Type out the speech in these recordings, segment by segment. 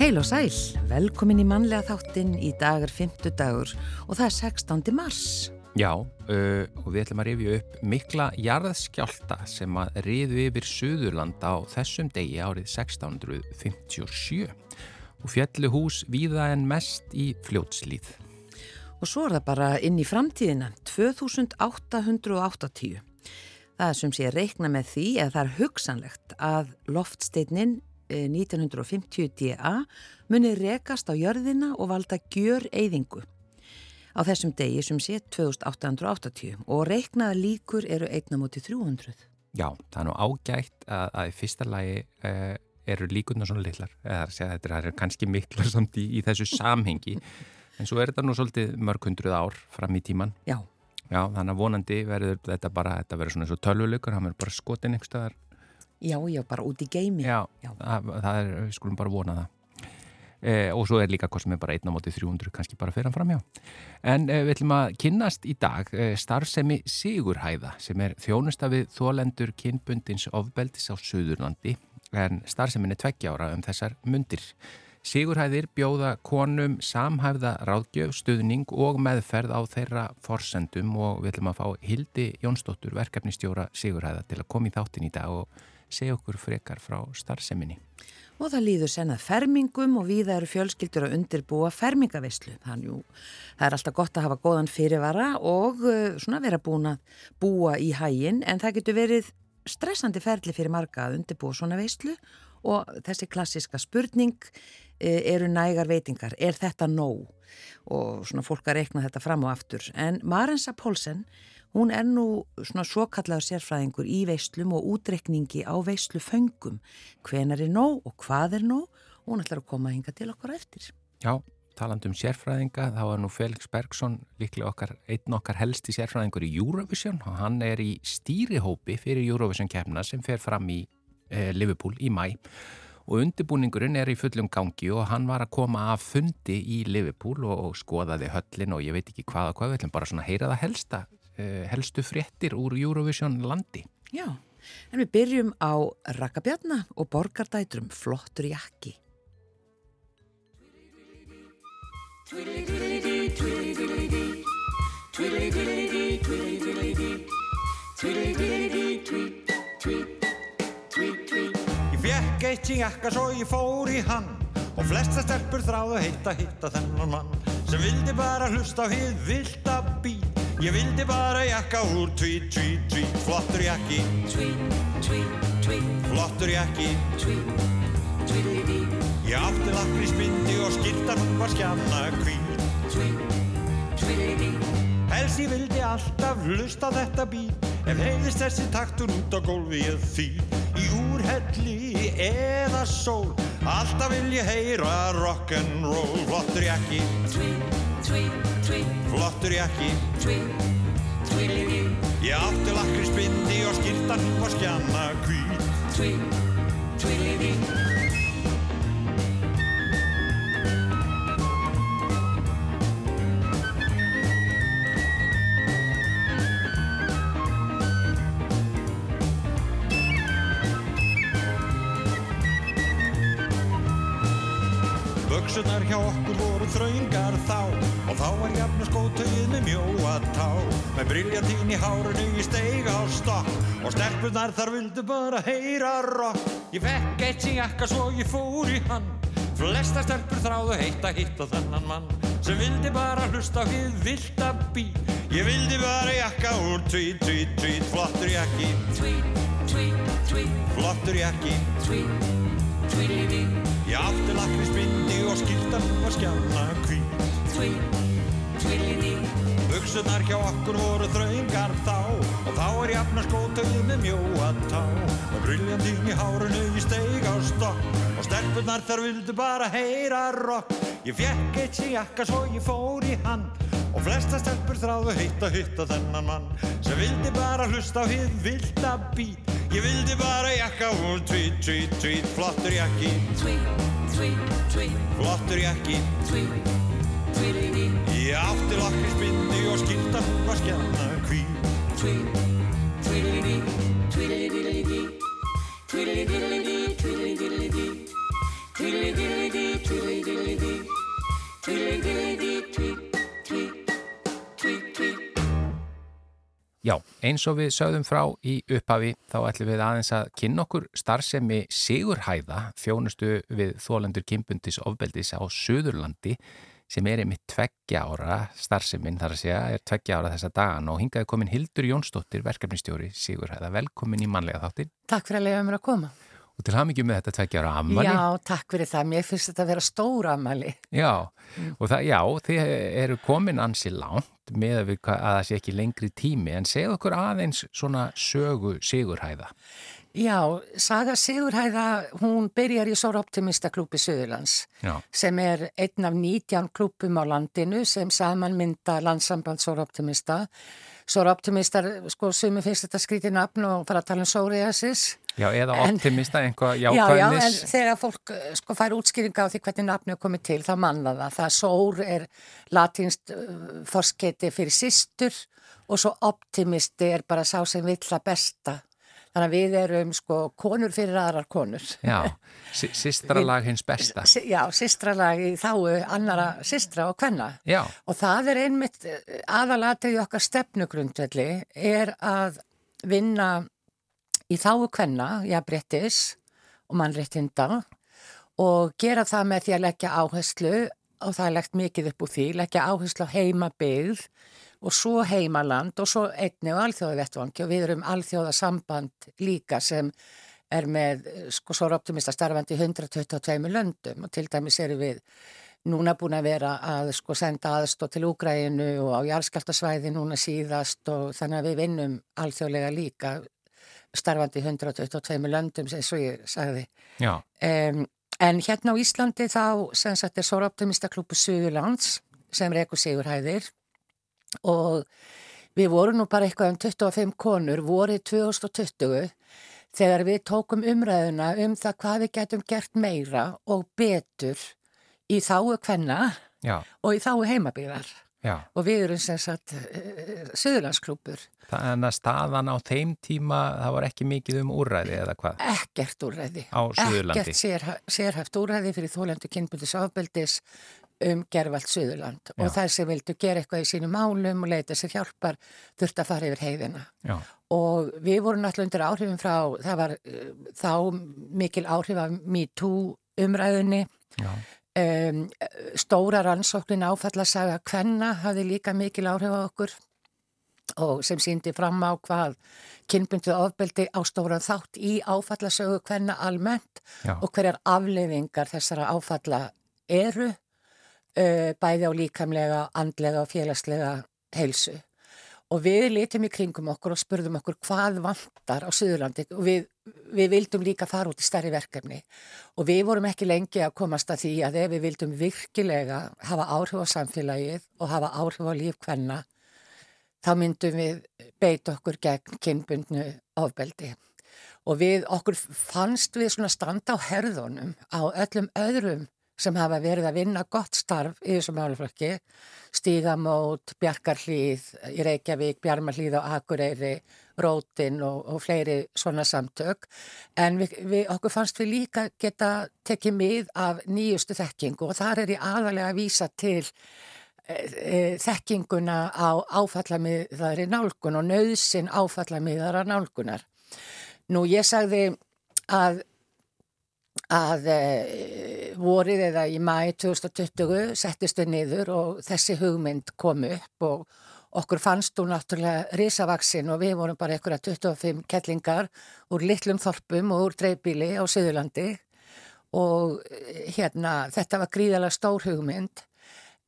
Heil og sæl, velkomin í mannlega þáttinn í dagar 50 dagur og það er 16. mars. Já, uh, og við ætlum að rifja upp mikla jarðskjálta sem að riðu yfir Suðurland á þessum degi árið 1657 og fjallu hús víða en mest í fljótslýð. Og svo er það bara inn í framtíðina, 2880. Það sem sé reikna með því að það er hugsanlegt að loftsteinin 1950 DA muni rekast á jörðina og valda gjör eyðingu á þessum degi sem sé 2880 og reiknaða líkur eru einna mútið 300. Já, það er nú ágætt að, að í fyrsta lagi uh, eru líkurna svona litlar, eða þetta er kannski miklar samt í, í þessu samhengi en svo er þetta nú svolítið mörg hundruð ár fram í tíman. Já. Já, þannig að vonandi verður þetta bara, þetta verður svona eins og tölvuleikur, það verður bara skotin einhverstaðar Já, já, bara út í geimi. Já, já. Það, það er, við skulum bara vona það. E, og svo er líka er bara 1 á móti 300, kannski bara fyrir hann fram, já. En e, við ætlum að kynnast í dag e, starfsemi Sigurhæða sem er þjónusta við þólendur kynbundins ofbeldis á Suðurlandi en starfsemin er tveggjára um þessar mundir. Sigurhæðir bjóða konum samhæfða ráðgjöf, stuðning og meðferð á þeirra forsendum og við ætlum að fá Hildi Jónsdóttur, verkefnistjóra Sigurhæða til að koma í þáttin í dag og segja okkur frekar frá starfseminni. Og það líður sennað fermingum og við eru fjölskyldur að undirbúa fermingavislu. Þannig það er alltaf gott að hafa góðan fyrirvara og uh, svona vera búin að búa í hægin en það getur verið stressandi ferli fyrir marga að undirbúa svona vislu og þessi klassiska spurning uh, eru nægar veitingar. Er þetta nóg? Og svona fólk að rekna þetta fram og aftur. En Marensa Pólsen Hún er nú svona svo kallaður sérfræðingur í veislum og útrekningi á veisluföngum. Hvenar er nóg og hvað er nóg? Hún ætlar að koma að hinga til okkur eftir. Já, talandum sérfræðinga, þá er nú Felix Bergson líklega okkar, einn okkar helsti sérfræðingur í Eurovision og hann er í stýrihópi fyrir Eurovision kemna sem fer fram í eh, Liverpool í mæ og undirbúningurinn er í fullum gangi og hann var að koma af fundi í Liverpool og, skoðaði höllin og ég veit ekki hvað og hvað, við ætlum bara svona að heyra það helsta helstu fréttir úr Eurovision landi. Já, en við byrjum á Rakkabjarna og Borgardætrum Flottur jakki. Ég fekk eitt í jakka svo ég fór í hann og flesta stelpur þráðu heitt að hitta þennan mann sem vildi bara hlusta á hið vilt að být Ég vildi bara jakka úr Tweet, tweet, tweet Flottur jakki. Tweet, tweet, tweet. Flottur jakki. Tweet, tweedly Ég átti lakri spindi og skiltar hún var skjanna hvít. Tweet, tweedly Helsi vildi alltaf hlusta þetta bít Ef heiðist þessi taktur út á gólfi ég því Í úrhelli eða sól Alltaf vil ég heyra rock'n'roll. Flottur jakki. Tweet, tweet flottur jakki. Ég átti lakri spindi og skiltan hún var skjanna hvít Buksunar briljantín í hárunu í steig á stokk Og stelpunar þar vildu bara heyra rock. Ég fekk eitt sem jakka svo ég fór í hann. Flesta stelpur þráðu heitt að hitta þennan mann Sem vildi bara hlusta vilt að bí Ég vildi bara jakka úr tweet, tweet, tweet Flottur jakki. Tweet, tweet, tweet. Flottur jakki. Tweet, tweet, Ég átti lakri spindi og skiltan var skjána hvít. Tweet Buksunar hjá okkur voru þraungar þá Og þá er jafna skótauðið með mjóa tá. Og briljantín í hárunu í steig á stokk Og stelpunar þar vildu bara heyra rock Ég fjekk eitt sem jakka svo ég fór í hann Og flesta stelpur þráðu heitt að hitta þennan mann Sem vildi bara hlusta á hið vilda bít Ég vildi bara jakka úr tweet, tweet, tweet Flottur jakki. Tweet, tweet, tweet. Flottur jakki. Tweet Tvillingi Ég átti lakrisbindi og skilta hún að skjanna hví Tvill, tvillingi, tvillidillidi Tvillidillidi, tvillidillidi Tvillidillidi, tvillidillidi Tvillidillidi, tvill, tvill, tvill, tvill Já, eins og við sögðum frá í upphafi þá ætlum við aðeins að kynna okkur starfsemi Sigurhæða þjónustu við þólendur kimpundis ofbeldis á Suðurlandi sem er einmitt tveggja ára starfseminn þar að segja er tveggja ára þessa dagan og hingaði komin Hildur Jónsdóttir verkefnistjóri Sigurhæða. Velkomin í manlega þáttir. Takk fyrir að leiða mér að koma. Og til hafmyggjum með þetta tveggja ára ammali. Já, takk fyrir það. Mér finnst þetta að vera stóra ammali. Já, mm. og það, já, þið eru komin ansi langt með að, það sé ekki lengri tími, en segð okkur aðeins svona sögu Sigurhæða. Já, Saga Sigurhæða, hún byrjar í Sóra Optimista klúpi Suðurlands, já. sem er einn af 19 klúpum á landinu sem samanmynda landsamband Sóra Optimista. Sóra Optimista, sko, sumi finnst þetta skrítið nafn og fara að tala um Sóriasis. Já, eða optimista, einhvað jákvæðnis. Já, já, en þegar fólk sko fær útskýringa á því hvernig nafnu er komið til, þá manna það. Það sór er latinst uh, forsketi fyrir sístur og svo optimisti er bara sá sem vill það besta. Þannig að við erum sko konur fyrir aðrar konur. Já, sistralag hins besta. Já, sistralag í þáu annara sistra og hvenna. Og það er einmitt eh, aðalatið í okkar stefnugrundvelli er að vinna í þáu kvenna, já brettis og mannréttinda og gera það með því að leggja áherslu og það er legt mikið upp úr því, leggja áherslu á heimabygð og svo heimaland og svo einni og alþjóðavettvangi. Og við erum alþjóðasamband líka sem er með sko svo optimista starfandi 122 löndum. Og til dæmis eru við núna búin að vera að sko senda aðstóð til Úgræinu og á járskjáltasvæði núna síðast. Og þannig að við vinnum alþjóðlega líka starfandi 122 löndum sem svo ég sagði. Um, en hérna á Íslandi þá sem sagt er Sóra Optimista klúpu Suðurlands sem reyku Sigurhæðir og við vorum nú bara eitthvað um 25 konur vorið 2020 þegar við tókum umræðuna um það hvað við getum gert meira og betur í þáu kvenna Já. og í þáu heimabíðar og við erum sem sagt uh, Suðurlandsklúpur. Þannig að staðan á þeim tíma, það var ekki mikið um úrræði eða hvað? Ekkert Suðurlandi? Ekkert sérha, sérhaft úrræði fyrir þólendu kynbundis ábeldis um gerðvalt Suðurland Já. og þær sem vildu gera eitthvað í sínu málum og leita sér hjálpar þurft að fara yfir heiðina. Já. Og við vorum alltaf undir áhrifin frá, það var uh, þá mikil áhrif af MeToo umræðinni. Um, stóra rannsóknin áfallasaga Kvenna hafði líka mikil áhrif á okkur og sem síndi fram á hvað kynbunduð ofbeldi á stóran þátt í áfallasögu Kvenna almennt Já. og hverjar afleifingar þessara áfalla eru uh, bæði á líkamlega, andlega og félagslega heilsu. Og við litum í kringum okkur og spurðum okkur hvað vantar á Suðurlandi og við, við vildum líka fara út í stærri verkefni. Og við vorum ekki lengi að komast að því að ef við vildum virkilega hafa áhrif á samfélagið og hafa áhrif á lífkvenna þá myndum við beita okkur gegn kynbundnu ofbeldi. Og við okkur fannst við svona standa á herðunum á öllum öðrum sem hafa verið að vinna gott starf í þessum máluflokki, Stígamót, Bjarkarhlíð í Reykjavík, Bjarmarhlíð á Akureyri, Rótin og, og fleiri svona samtök. En við, við, okkur fannst við líka geta tekið mið af nýjustu þekkingu og þar er ég aðalega að vísa til e, e, þekkinguna á áfallamiðari nálgun og nöðsin áfallamiðara nálgunar. Nú ég sagði að að e, vorið eða í mæi 2020 settist við niður og þessi hugmynd kom upp og okkur fannst þú náttúrulega risavaksin og við vorum bara einhverja 25 kettlingar úr litlum þorpum og úr dreifbíli á Suðurlandi og hérna þetta var gríðalega stór hugmynd.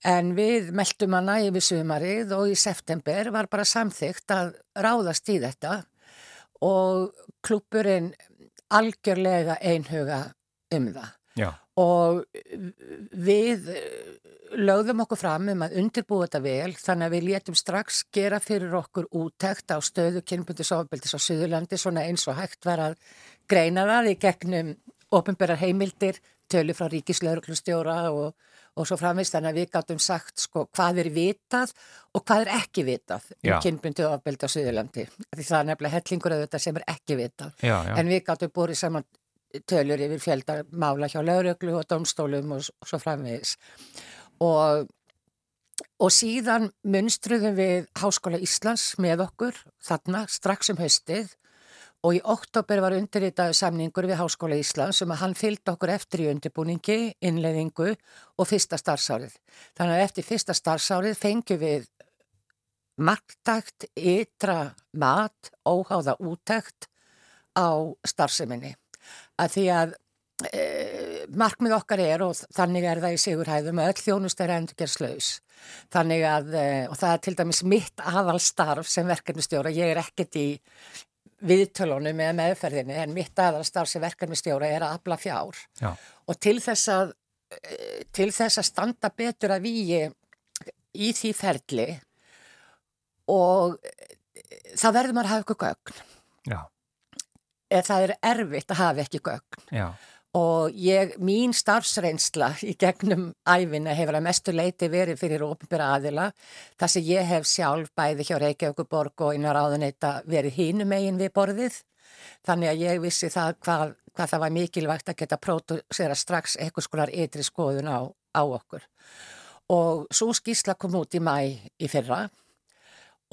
En við meldum hana yfir sumarið og í september var bara samþygt að ráðast í þetta og klúpurinn algjörlega einhuga um það. Já. Og við lögðum okkur fram um að undirbúa þetta vel þannig að við létum strax gera fyrir okkur úttækt á stöðu kynbundis ofbeldis á Suðurlandi svona eins og hægt var að greina það í gegnum ofinberar heimildir, tölu frá ríkislauglustjóra og, og svo framvist þannig að við gáttum sagt sko hvað er vitað og hvað er ekki vitað um kynbundið ofbeldi á Suðurlandi. Því það er nefnilega hellingur af þetta sem er ekki vitað. Já, já. En við gáttum búið saman tölur yfir fjöldarmála hjá lauröglu og domstólum og, og svo framvegis og og síðan munstruðum við Háskóla Íslands með okkur þarna strax um haustið og í oktober var undirritaðu samningur við Háskóla Íslands sem um að hann fylgd okkur eftir í undirbúningi, innleðingu og fyrsta starfsárið. Þannig að eftir fyrsta starfsárið fengjum við marktækt, ytra mat, óháða útækt á starfseminni. Að því að e, markmið okkar er og þannig er það í Sigurhæðum að öll þjónust er endur gerð slaus. Þannig að, e, og það er til dæmis mitt aðalstarf sem verkefnistjóra, ég er ekkert í viðtölunum með meðferðinni en mitt aðalstarf sem verkefnistjóra er að afla fjár. Já. og til þess að eh, til þess að standa betur að výi í því ferli og eh, það verður maður að hafa ykkur gögn. Já, eða það er erfitt að hafa ekki gögn. Já, og ég, mín starfsreynsla í gegnum æfina hefur að mestu leiti verið fyrir ópenbæra aðila. Þar sem ég hef sjálf bæði hjá Reykjavíkuborg og innar áðuneyta verið hínum eigin við borðið. Þannig að ég vissi það hvað, hvað það var mikilvægt að geta pródusera strax eitthvað skolar ytri skoðun á, á okkur. Og svo skísla kom út í mæ í fyrra.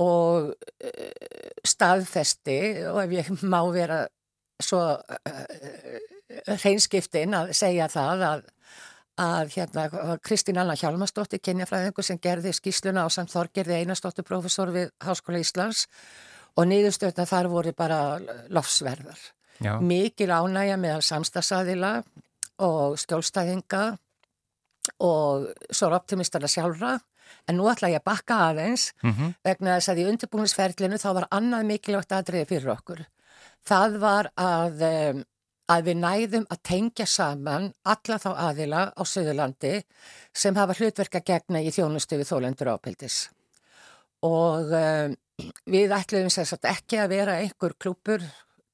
Og uh, staðfesti og ef ég má vera svo uh, hreinskiptin að segja það að, að hérna, Kristín Anna Hjalmarsdóttir, kynjafræðingu sem gerði skísluna á samt Þorgerði Einarsdóttir profesor við Háskóla Íslands og niðurstöðna þar voru bara lofsverðar. já, Mikil ánægja meðal samstagsæðila og skjólstæðinga og svo optimistana sjálfra en nú ætla ég að bakka aðeins mhm, vegna þess að í undirbúinisferlinu þá var annað mikilvægt aðriði fyrir okkur. Það var að, um, að við næðum að tengja saman alla þá aðila á Suðurlandi sem hafa hlutverk að gegna í þjónustu við þólendur ápildis. Og um, við ætluðum sér satt ekki að vera einhver klúpur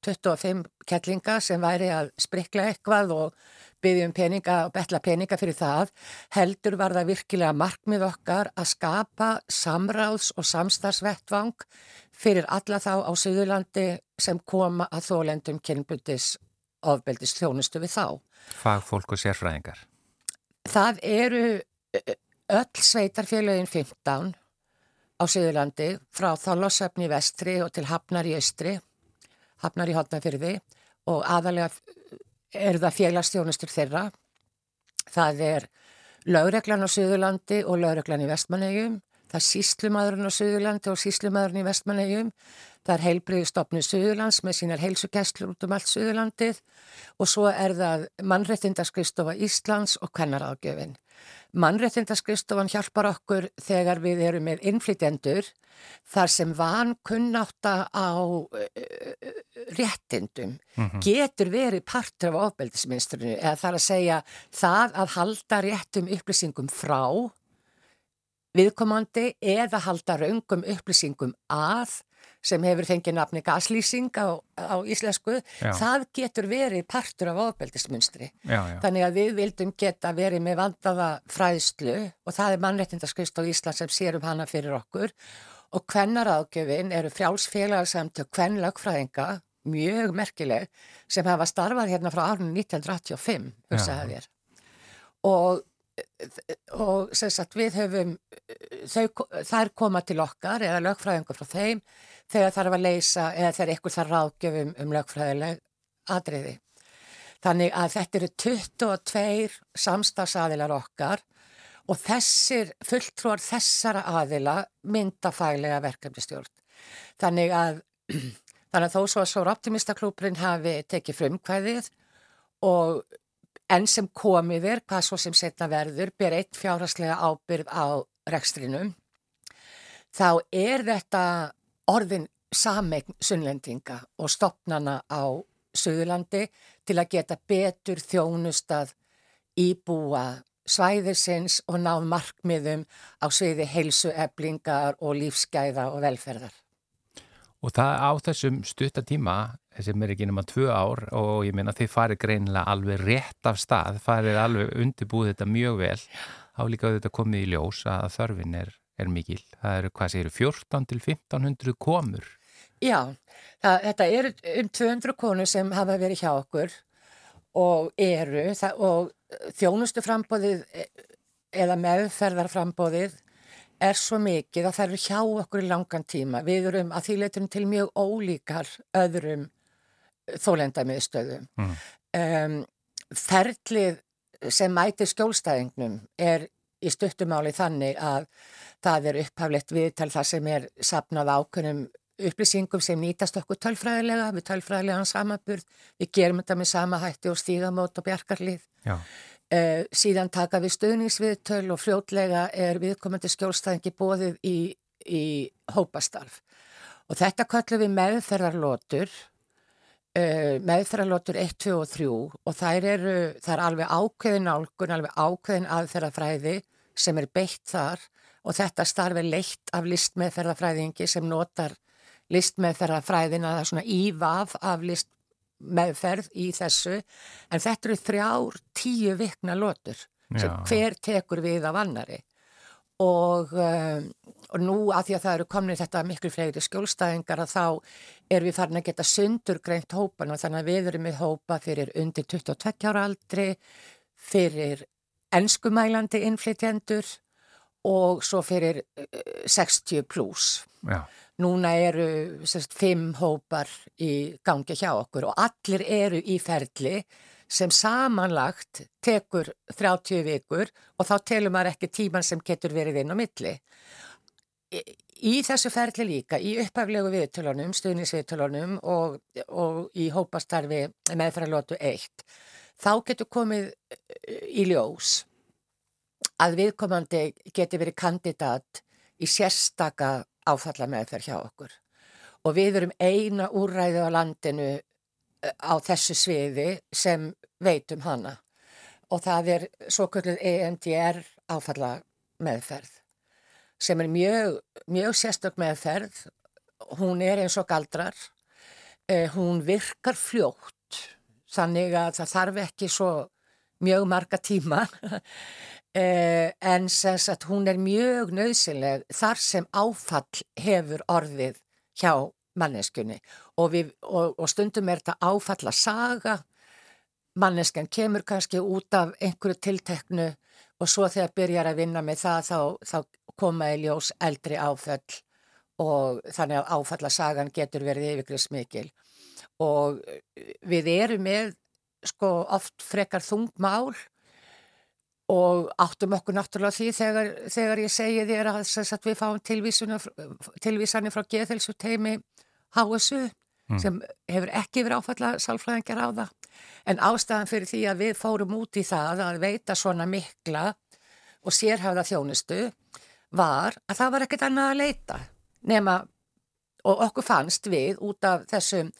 25 kettlinga sem væri að sprikla eitthvað og byggjum peninga og betla peninga fyrir það, heldur var það virkilega markmið okkar að skapa samráðs og samstagsvettvang fyrir alla þá á Suðurlandi sem koma að þólendum kynbundis ofbeldis þjónustu við þá. fagfólk og sérfræðingar. Það eru öll sveitarfélögin 15 á Suðurlandi frá Þállásöfni í vestri og til Hafnar í austri, Hafnar í hotnafyrði og aðalega eru það félagstjónustur þeirra. Það er lögreglan á Suðurlandi og lögreglan í vestmannegjum, það er síslumadurinn á Suðurlandi og síslumadurinn í vestmannegjum, það er heilbriðstofnu Suðurlands með sínar heilsugæstlur út um allt Suðurlandið. Og svo er það mannrettindaskristofa Íslands og kvennaráðgjöfin. Mannrettindarskristofan hjálpar okkur þegar við erum með innflytjendur þar sem van kunnáta á uh, réttindum getur verið partur af ofbeldisminstrinu eða þar að segja það að halda réttum upplýsingum frá viðkomandi eða halda raungum upplýsingum að sem hefur fengið nafni gaslýsing á, á íslensku, Já. það getur verið partur af ofbeldismunstri. Já, já, Þannig að við vildum geta verið með vandaða fræðslu og það er mannrettindarskrist á Ísland sem sér um hana fyrir okkur og kvennaráðgjöfin eru frjálsfélagarsamtök kvennlögfræðinga, mjög merkileg, sem hafa starfað hérna frá árunum 1985, hugsaði þér. Og, og sem sagt við höfum, þau, þær koma til okkar eða lögfræðingur frá þeim þegar þarf að leysa eða þegar ykkur þarf ráðgjöfum um lögfræðileg atriði. Þannig að þetta eru 22 samstagsaðilar okkar og þessir fulltrúar þessara aðila mynda faglega verkefnistjórn. Þannig að, þannig að þó svo að Sóra Optimistaklúprin hafi tekið frumkvæðið og enn sem komið er, hvað svo sem setna verður, ber eitt fjárhastlega ábyrð á rekstrinum, þá er þetta orðin sameign sunnlendinga og stopnana á Suðurlandi til að geta betur þjónustað íbúa svæðisins og náð markmiðum á sviði heilsueflingar og lífsgæða og velferðar. Og það á þessum stuttatíma sem er ekki nema tvö ár og ég meina þið farið greinilega alveg rétt af stað, farið alveg undirbúið þetta mjög vel, þá líka þetta komið í ljós að þörfin er, er mikil. Það eru, hvað segir, 14 til 1500 komur. Já, það, þetta eru um 200 konur sem hafa verið hjá okkur og eru það, og þjónustuframbóðið eða meðferðarframbóðið er svo mikið að það eru hjá okkur í langan tíma. Við erum að því leytum til mjög ólíkar öðrum þólendamiðstöðum. Mm. Um, ferlið sem mæti skjólstæðingnum er í stuttumáli þannig að það er upphaflegt viðtal það sem er sapnað ákveðnum upplýsingum sem nýtast okkur tölfræðilega, við tölfræðilegan samaburð, við gerum þetta með sama hætti og stígamót og bjarkarlið. Uh, síðan taka við stöðningsviðtöl og fljótlega er viðkomandi skjólstæðingi bóðið í, í hópastarf. Og þetta kallum við meðferðarlótur uh, meðferðarlótur 1, 2 og 3 og þær eru, það er alveg ákveðin álgun, alveg ákveðin aðferðafræði sem er beitt þar og þetta starf er leitt af listmeðferðafræðingi sem notar listmeðferðafræðina, það er svona ívaf af listmeðferð í þessu en þetta eru þrjár tíu vikna lótur sem Já. hver tekur við af annari og, um, og nú að því að það eru komin þetta miklu fleiri skjólstæðingar að þá er við farin að geta sundur greint hópan og þannig að við erum með hópa fyrir undir 22 ára aldri, fyrir enskumælandi innflytjendur og svo fyrir 60 uh, pluss. Núna eru sérst, fimm hópar í gangi hjá okkur og allir eru í ferli sem samanlagt tekur 30 vikur og þá telur maður ekki tíman sem getur verið inn á milli. Í, í þessu ferli líka, í upphaflegu viðtölunum, stuðnisviðtölunum og, og í hópastarfi meðfæralótu 1, þá getur komið í ljós að viðkomandi getur verið kandidat í sérstaka áfalla meðferð hjá okkur. Og við erum eina úræðu á landinu á þessu sviði sem veitum hana. Og það er svo kvölduð EMDR áfalla meðferð sem er mjög, mjög sérstök meðferð. Hún er eins og galdrar. Eh, hún virkar fljótt þannig að það þarf ekki svo mjög marga tíma. Eh, en sens að hún er mjög nöðsileg þar sem áfall hefur orðið hjá manneskunni og, við, og, og stundum er þetta áfalla saga. Manneskan kemur kannski út af einhverju tilteknu og svo þegar byrjar að vinna með það þá, þá koma í ljós eldri áföll. Og þannig að áfalla sagan getur verið yfirgrið smikil og við erum með sko oft frekar þungmál og áttum okkur náttúrulega því þegar, þegar ég segi þér að, við fáum tilvísanir frá geðhelsu teimi HSU mm. sem hefur ekki verið áfalla sálfræðingar á það. En ástæðan fyrir því að við fórum út í það að veita svona mikla og sérhafða þjónustu var að það var ekkert annað að leita nema og okkur fannst við út af þessum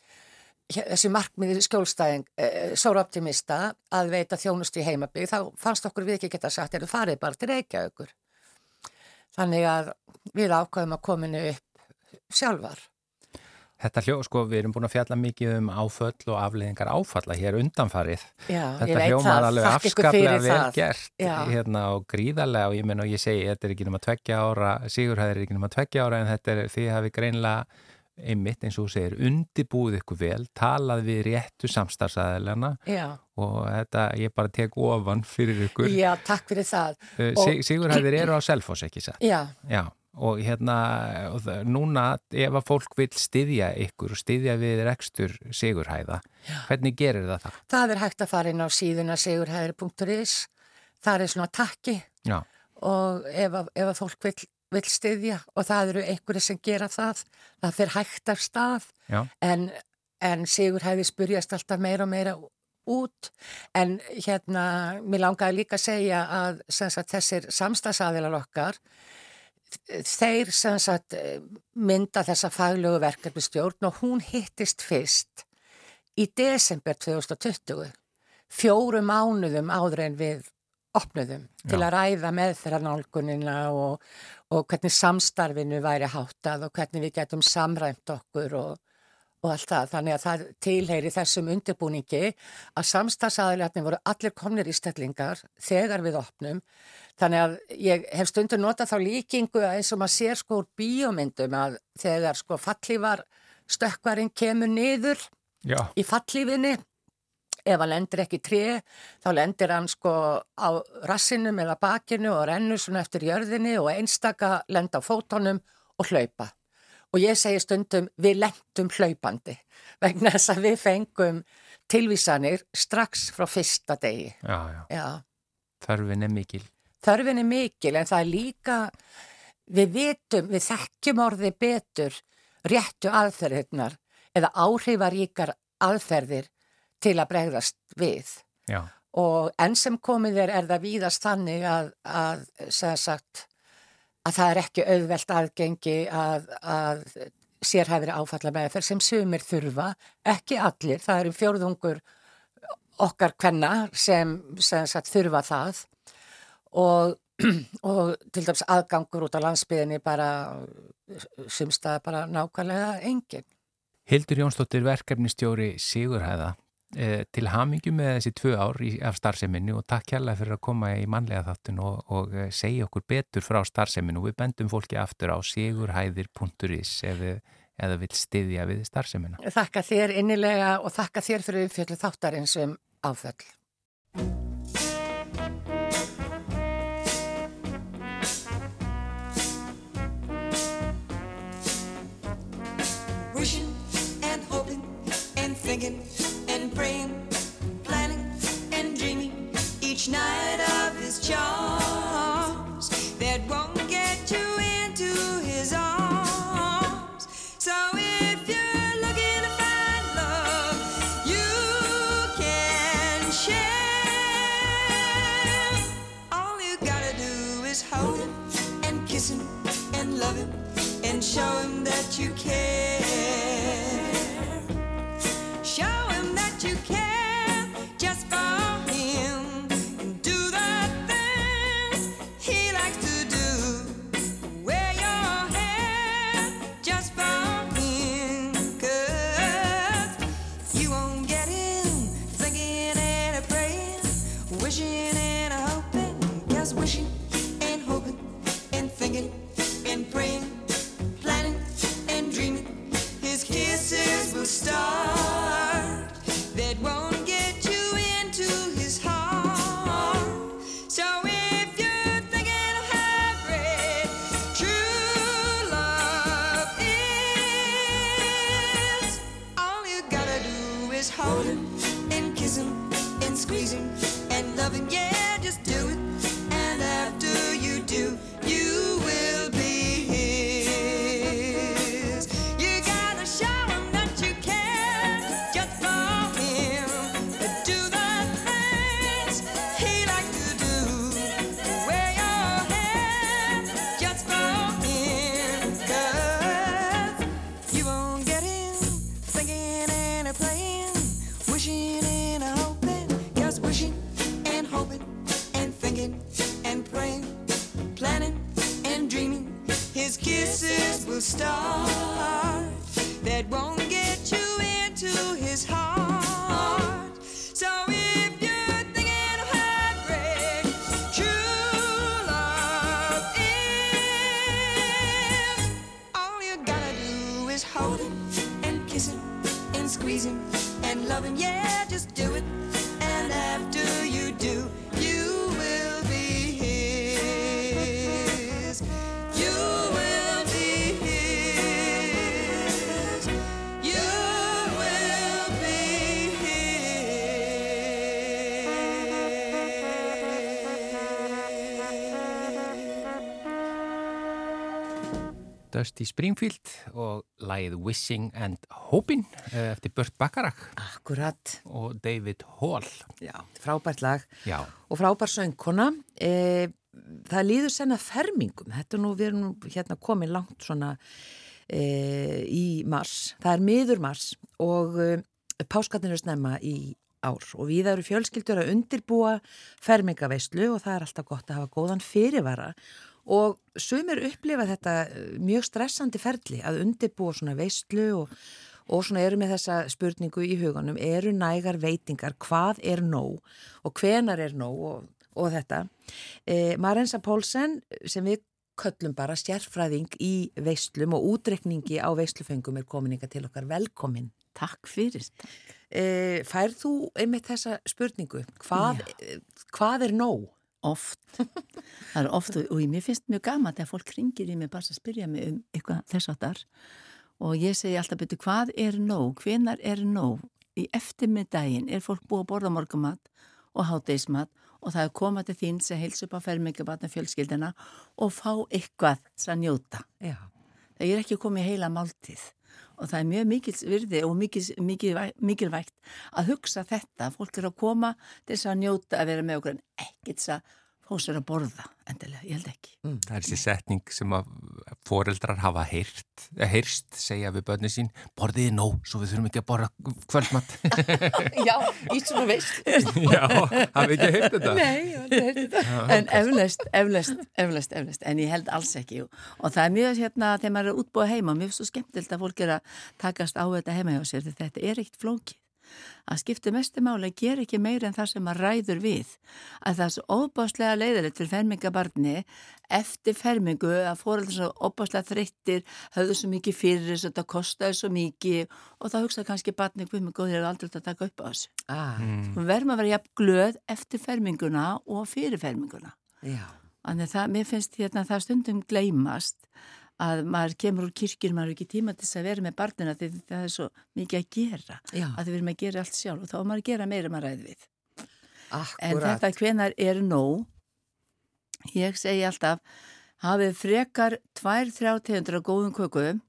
þessi markmiði skjólstæðing eh, sóra optimista að veita þjónustu í heimabíð, þá fannst okkur við ekki geta sagt er þú farið bara til Reykjavíkur þannig að við ákvæðum að kominu upp sjálfar Þetta hljó, sko, við erum búin að fjalla mikið um áföll og afleðingar áfalla hér undanfarið. Já, þetta hljómar alveg afskaplega vel það. gert hérna, og gríðarlega og ég menn og ég segi, þetta er ekki náma tveggja ára, Sigurhæðir er ekki náma tveggja ára en þetta er því að við greinlega einmitt eins og segir, undibúið ykkur vel, talað við réttu samstarfsæðilegna og þetta ég bara tek ofan fyrir ykkur. Já, takk fyrir það. Uh, Sigurhæðir eru á selfos, ekki satt? Já. Já og hérna og það, núna ef að fólk vil styðja ykkur og styðja við rekstur sigurhæða, Já. hvernig gerir það það? Það er hægt að fara inn á síðuna sigurhæðir.is það er svona takki Já. og ef að, ef að fólk vil, vil styðja og það eru einhverju sem gera það það fyrir hægt af stað en, en sigurhæði spurjast alltaf meira og meira út en hérna mér langaði líka að segja að sagt, þessir samstagsaðilar okkar þeir sem sagt mynda þessa faglögu verkefnistjórn og hún hittist fyrst í desember 2020 fjóru mánuðum áður en við opnuðum Já. til að ræða meðferðarnálgunina og, og hvernig samstarfinu væri háttað og hvernig við getum samræmt okkur og, og allt það. Þannig að það tilheyri þessum undirbúningi að samstarfsaðilegni voru allir komnir í stellingar þegar við opnum Þannig að ég hef stundur notað þá líkingu að eins og maður sér sko úr bíómyndum að þegar sko fallívar stökkvarinn kemur niður Já. í fallífinni ef hann lendir ekki tré þá lendir hann sko á rassinum eða bakinu og rennur svona eftir jörðinni og einstaka lenda á fótonum og hlaupa. Og ég segi stundum við lendum hlaupandi vegna þess að við fengum tilvísanir strax frá fyrsta degi. Já, já. Já. Þörfin er mikil. Þörfin er mikil en það er líka, við vitum, við þekkjum orði betur réttu aðferðirnar eða áhrifaríkar aðferðir til að bregðast við. Já. Og enn sem komið er er það víðast þannig að, að, sagt, að það er ekki auðvelt aðgengi að, að sérhæfri áfalla með þeir sem sumir þurfa, ekki allir, það eru fjórðungur okkar kvenna sem, sem sagt, þurfa það. Og, og til dæms aðgangur út á landsbyðinni bara sumstað bara nákvæmlega engin. Hildur Jónsdóttir verkefnistjóri Sigurhæða til hamingu með þessi tvö ár af starfseminni og takk kærlega fyrir að koma í mannlega þáttun og, og eh, segja okkur betur frá starfseminni og við bendum fólki aftur á sigurhæðir.is eða vil styðja við starfseminna. Þakka þér innilega og þakka þér fyrir umfjöldu þáttarins um áföll. Night and thinking and praying, planning and dreaming. His kisses will start that won't get you into his heart. So if you're thinking of great true love is, all you gotta do is hold him and kiss him and squeeze him and love him. Yeah, just do it. And after you do, Dusty Springfield og lagið Wishing and Hoping eh, eftir Burt Bacharach. Akkurat, og David Hall. já, frábært lag. Já, og frábær söngkona. E, það líður senna fermingum, þetta nú, við erum hérna komið langt svona e, í mars. Það er miður mars og e, páskatinn er snemma í ár. Og við eru fjölskyldur að undirbúa fermingaveislu og það er alltaf gott að hafa góðan fyrirvara. og sumir upplifa þetta eh, mjög stressandi ferli að undirbúa svona veislu og, og svona eru með þessa spurningu í huganum, eru nægar veitingar, hvað er nóg og hvenar er nóg og, og þetta. E, Marensa Pólsen sem við köllum bara stjærfræðing í veislum og útrekningi á veislufengum er komin ykkar til okkar velkomin. Takk fyrir. Takk. E, færð þú einmitt þessa spurningu? Hvað, hvað er nóg? Oft. Það er oft og, og mér finnst mjög gaman þegar fólk ringir í mig bara að spyrja mig um eitthvað þess að þar og ég segi alltaf betur hvað er nóg, hvenar er nóg? Í eftirmiddaginn er fólk búið að borða morgumat og háteismat og það er komað til þín sem heils upp á fermingabatna fjölskyldina og fá eitthvað að njóta. Já. Það er ekki komið heila máltíð og það er mjög mikils virði og mikils, mikil, mikilvægt að hugsa þetta. Fólk er að koma til þess að njóta að vera með okkur en ekkert þess að fá sér að borða endilega, ég held ekki. Það er þessi setning sem að foreldrar hafa heyrt, heyrst, segja við börni sín, borðiði nóg, svo við þurfum ekki að borða kvöldmatt. Já, í svona veist. Já, hafið ekki heyrt þetta? Nei, ég ekki heyrt þetta. En eflaust, eflaust, eflaust, eflaust, en ég held alls ekki. Og það er mjög hérna, þegar maður er útbúið heima, finnst svo skemmtilt að fólk er að takast á þetta heima hjá sér, því þetta er ekkit flókið. Að skipta mestu máli ger ekki meira en það sem maður ræður við. Að það er svo óbáslega leiðilegt fyrir fermingabarni eftir fermingu að fóröldur svo óbáslega þreyttir, höfðu svo mikið fyrir þess að þetta kostaði svo mikið og þá hugsaði kannski barni með góðir er aldrei að taka upp á þessu. Ah, Við verðum að vera jafn glöð eftir ferminguna og fyrir ferminguna. já. Þannig að það, mér finnst hérna það stundum gleymast að maður kemur úr kirkjur, maður er ekki tíma til þess að vera með barnina því það er svo mikið að gera Já. að við erum að gera allt sjálf og þá er maður að gera meira maður ræði við. En Akkurat. þetta hvenar er nóg, ég segi alltaf, hafið frekar tvær, þrjá tegundur af góðum kökum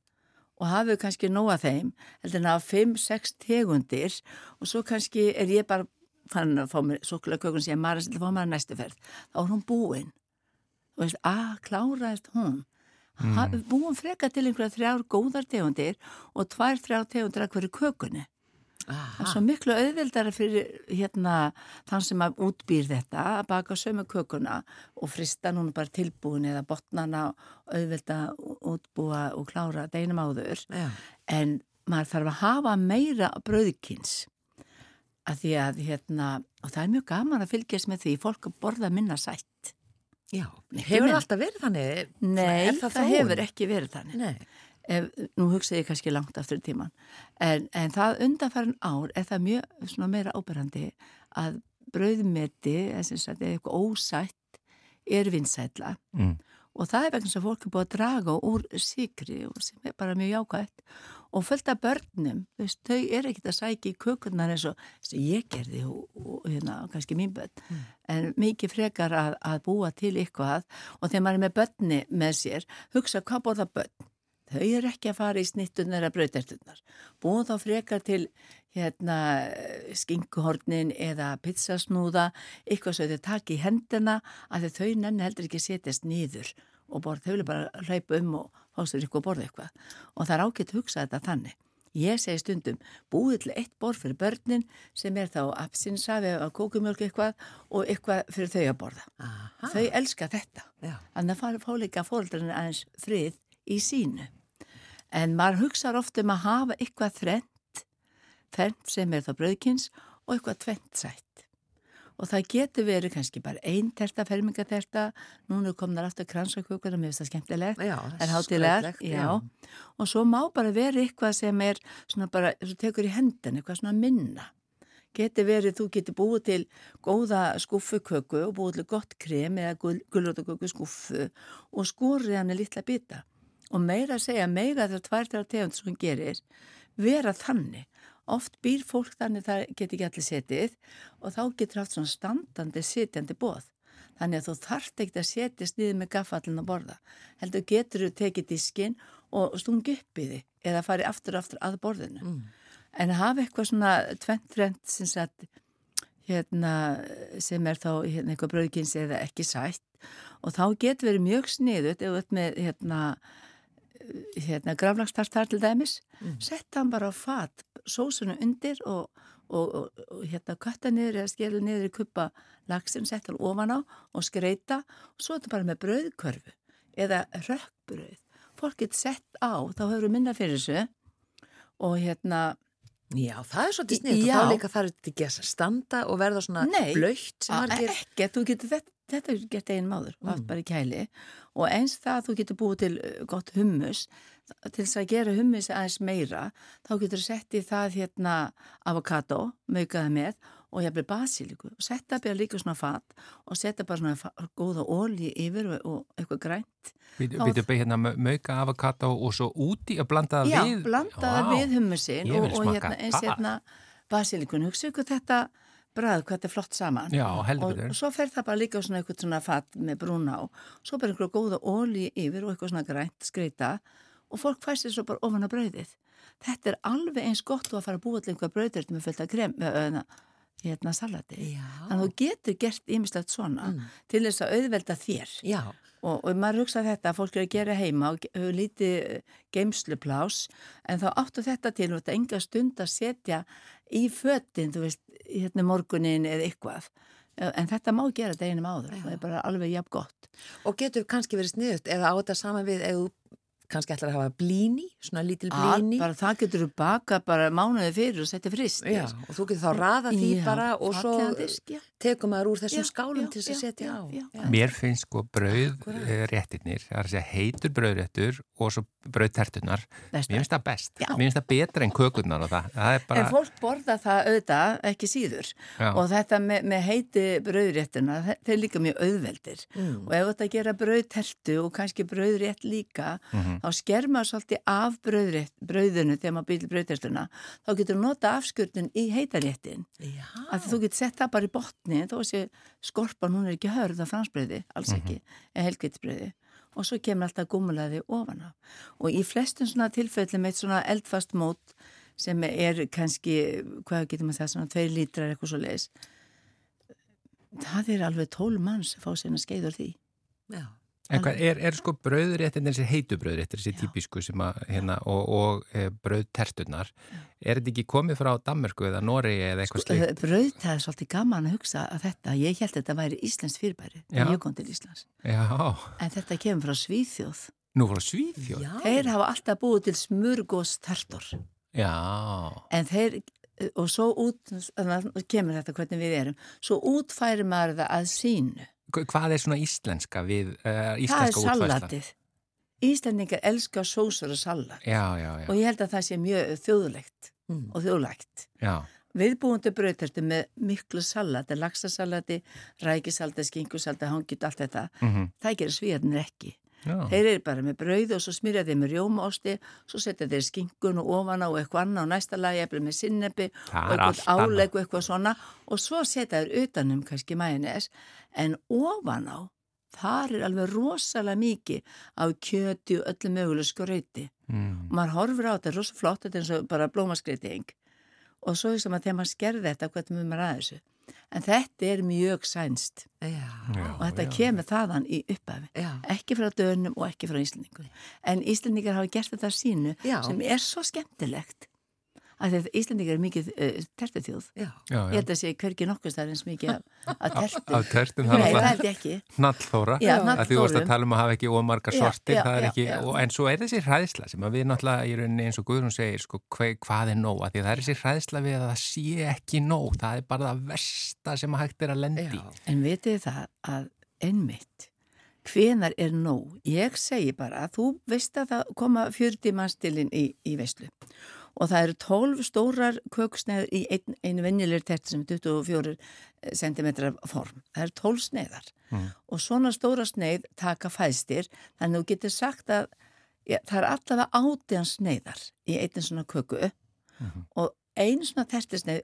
og hafið kannski nóg að þeim, heldur en að fimm, sex tegundir og svo kannski er ég bara fann að fá mér svokulega kökun sem ég maður að fá mér að næstu ferð. Þá er hún búin. Þú veist, að kláraðist hún. Mm. Búin frekar til einhverja þrjár góðar tegundir og tvær, þrjár tegundir af hverju kökunni. Það er svo miklu auðveldara fyrir hérna þann sem að útbýr þetta að baka sömu kökuna og frista núna bara tilbúin eða botnana auðvelda útbúa og klára deinum áður Já. en maður þarf að hafa meira brauðkins að því að hérna og það er mjög gaman að fylgjast með því fólk að borða minna sætt Já. Hefur það alltaf verið þannig? Nei, það, þróun? hefur ekki verið þannig Nei. ef, nú hugsa ég kannski langt aftur í tíman en, en það undanfærin ár er það mjög svona meira áberandi að brauðmeti eða sem sagt, eða eitthvað ósætt er vinsætla Mm. og það er vegna sem fólk er búið að draga úr sikri og sem er bara mjög jákvægt og fullt af börnum veist, þau er ekkert að sækja í kökurnar eins og sem ég gerði og, og hérna, kannski mín börn. En mikið frekar að, að búa til eitthvað og þegar maður er með börni með sér hugsa hvað borða börn? Þau eru ekki að fara í snittunar eða brautertunar búin þá frekar til hérna skinkuhornin eða pizzasnúða eitthvað sem þau taki í hendina að þau nenni heldur ekki setjast niður og borð, þau vilja bara hlaupa um og fást þau ykkur að borða eitthvað og það er ágætt að hugsa þetta þannig Ég segi stundum, búið til eitt borð fyrir börnin sem er þá apsinsafi að kókumjölk eitthvað og eitthvað fyrir þau að borða. Aha. Þau elska þetta. Þannig að fá líka fóröldarinn aðeins frið í sínu. En maður hugsaður oft um að hafa eitthvað þrennt, þrennt sem er þá brauðkins og eitthvað tvent sætt. Og það getur verið kannski bara ein terta, fermingaterta, núna komnar aftur kransakökur og mér finnst það skemmtilegt. Já, er já. Og svo má bara vera eitthvað sem er svona bara, þú tekur í hendin, eitthvað svona minna. Getur verið, þú getur búið til góða skúfuköku og búið til gott krem eða gulrótaköku skúfu og skorið hann í litla bita. Og meira að segja, meira þegar tvær þegar tegund sem hún gerir, vera þannig. Oft býr fólk þannig það getur ekki allir setið og þá getur haft svona standandi sitjandi bóð. Þannig að þú þarft ekki að setjast niður með gaffallin að borða. Heldur getur þú tekið diskinn og stungi upp í því eða farið aftur aftur að borðinu. Mm. En að hafa eitthvað svona tvent-trent sem, hérna, sem er þá hérna, eitthvað brauðkins eða ekki sætt og þá getur verið mjög sniðut ef þú ert með hérna, hérna graflagstartar til dæmis Mm. sett hann bara á fat sósuna undir og, og, og, og hérna kötta niður eða skelu niður í kuppa lagsin, sett hann ofan á og skreita og svo er þetta bara með brauðkörfu eða rökkbrauð fólk getur sett á, þá hefur við minna fyrir þessu og hérna Já, það er svolítið sniðt og þá líka þarf þetta ekki að standa og verða svona Nei. blöytt sem að margir... ekki, þú getur þetta þetta er gert einn máður, mm. Mm. bara í kæli og eins það að þú getur búið til uh, gott hummus til þess að gera hummis aðeins meira, þá getur þú sett í það hérna avokado, maukaði með og ég byrja basiliku og setja byrja líka svona fat og setja bara svona góða ólí yfir og, og eitthvað grænt. Við við beigð hérna mö- mauka avokado og svo úti að blanda það Já, við. blanda það Vá. við hummusin og, og hérna, eins hérna basilikun, hugsa ykkur þetta brað, hvað þetta er flott saman. Já, og, og svo fer það bara líka á svona eitthvað svona fat með brúna á, svo bara einhverja góða ólí yfir og eitthvað svona grænt skreita og fólk fæst sér svo bara ofan að brauðið. Þetta er alveg eins gott og að fara að búa til einhver brauðir með fullt að krem, öðna, hérna salati. Þannig að þú getur gert ýmislegt svona Mm. til þess að auðvelda þér. Og, og maður hugsa þetta að fólk er að gera heima og hefur lítið geimsluplás en þá áttu þetta til og þetta enga stund að setja í fötin, þú veist, hérna morgunin eða eitthvað. En þetta má gera deginum áður, Já. það er bara alveg jafn gott. og getur kannski verið sniðut eða á þetta saman við ef þú kannski ætlar að hafa blíni, svona lítil blíni. bara það getur þú baka bara mánuði fyrir og setja frist. Já, og þú getur þá raða því Já, bara og svo disk, tekum maður úr þessum Já, skálum já, til þess að setja á. já. Já. Mér finnst sko brauð Akkúrat. eh, réttirnir, það er að segja heitur brauðréttur og svo brauðtertunar. Mér finnst það best. Já. Mér finnst það betra en kökurnar og það. Það er bara... En fólk borða það auðvitað ekki síður Já. og þetta með, með heiti brauðréttina, þe- þeir líka mjög auðveldir Mm. og ef þetta gera brauðtertu og kannski brauðrétt líka, Mhm. þá sker maður svolítið af brauðinu þegar maður býlir brauðtertuna, þá getur nota afskurnin í heitaréttin að þú getur sett það bara í botni þó að sé skorpan, hún er ekki hörð af fransbrauði, alls Mhm. ekki, eða helgvitsbrauði og svo kemur alltaf gúmulaði ofan á og í flestum svona tilfellum eitt svona eldfast mót sem er kannski, hvað getur maður það svona tveir lítrar eitthvað svo leis það er alveg tól manns að fá sérna skeiður því Já. En hvað, er, er sko brauðréttin þessi heitu brauðréttir, þessi típisku sem að, hérna, og, og e, brauðtertunar, er þetta ekki komið frá Danmörku eða Noregi eða eitthvað sko, slíkt? brauð, það er svolítið gaman að hugsa að þetta, ég held að þetta væri Íslands fyrirbæri þegar ég kom til Íslands. Já, en þetta kemur frá Svíþjóð. Nú frá Svíþjóð. Já. þeir hafa alltaf búið til smurgóstertor Já, en þeir og svo út, kemur þetta hvernig við erum, svo útfæri maður það að sínu. Hva- hvað er svona íslenska við, uh, Það er íslenska útfærsla? salatið. Íslendingar elska sósur og salat Já, já, já, og ég held að það sé mjög þjóðlegt Mm. og þjóðlegt. já, Viðbúandi brautertu með miklu salati, laxasalati, rækisalati, skinkusalati, hangjut, allt þetta, mm það gerir svíðarnir ekki. Já. Þeir eru bara með brauð og svo smyrja þeir með rjómaosti, svo setja þeir skinkun og ofan á og eitthvað annað og næsta lagi eftir með sinnebi og eitthvað áleg og eitthvað svona. Og svo setja þeir utanum kannski mænis en ofan á þar er alveg rosalega mikið af kjöti og öllu möguleg skrauti. Mm. og maður horfir á þetta, þetta er rosa flott þetta er eins og bara blómaskreiting og svo er sem að þegar maður skerði þetta hvernig maður að þessu en þetta er mjög sænst Já. Já, og þetta já. kemur þaðan í upphafi Já. ekki frá dönum og ekki frá Íslandingum en Íslandingar hafa gert þetta sínu Já. sem er svo skemmtilegt að þetta Íslandingar er mikið uh, Já. Já, ég held að sé hvergi nokkuð stær eins mikið af, af tertu Af tertum, það Nei, er það alltaf. Já, að því þú varst að tala um að hafa ekki ómargar Já, sortir, já, það er já, ekki, já. og, en svo er þessi hræðsla sem að við náttúrulega í rauninni eins og Guðrún segir, sko, hva, hvað er nóg, að því að það er þessi hræðsla við að það sé ekki nóg, það er bara það versta sem að hægt er að lendi. Já. en vitið það að einmitt hvenar er nóg ég segi bara að þú veist að það koma 40 mannstilinn í, í veislu og það eru 12 stórar köksneður í ein, einu venjulegur terti sem er 24 cm form. Það eru 12 sneiðar Mm. og svona stóra sneið taka fæstir þannig að þú getur sagt að ja, það er allavega átján sneiðar í einn svona köku og einu svona tertisneið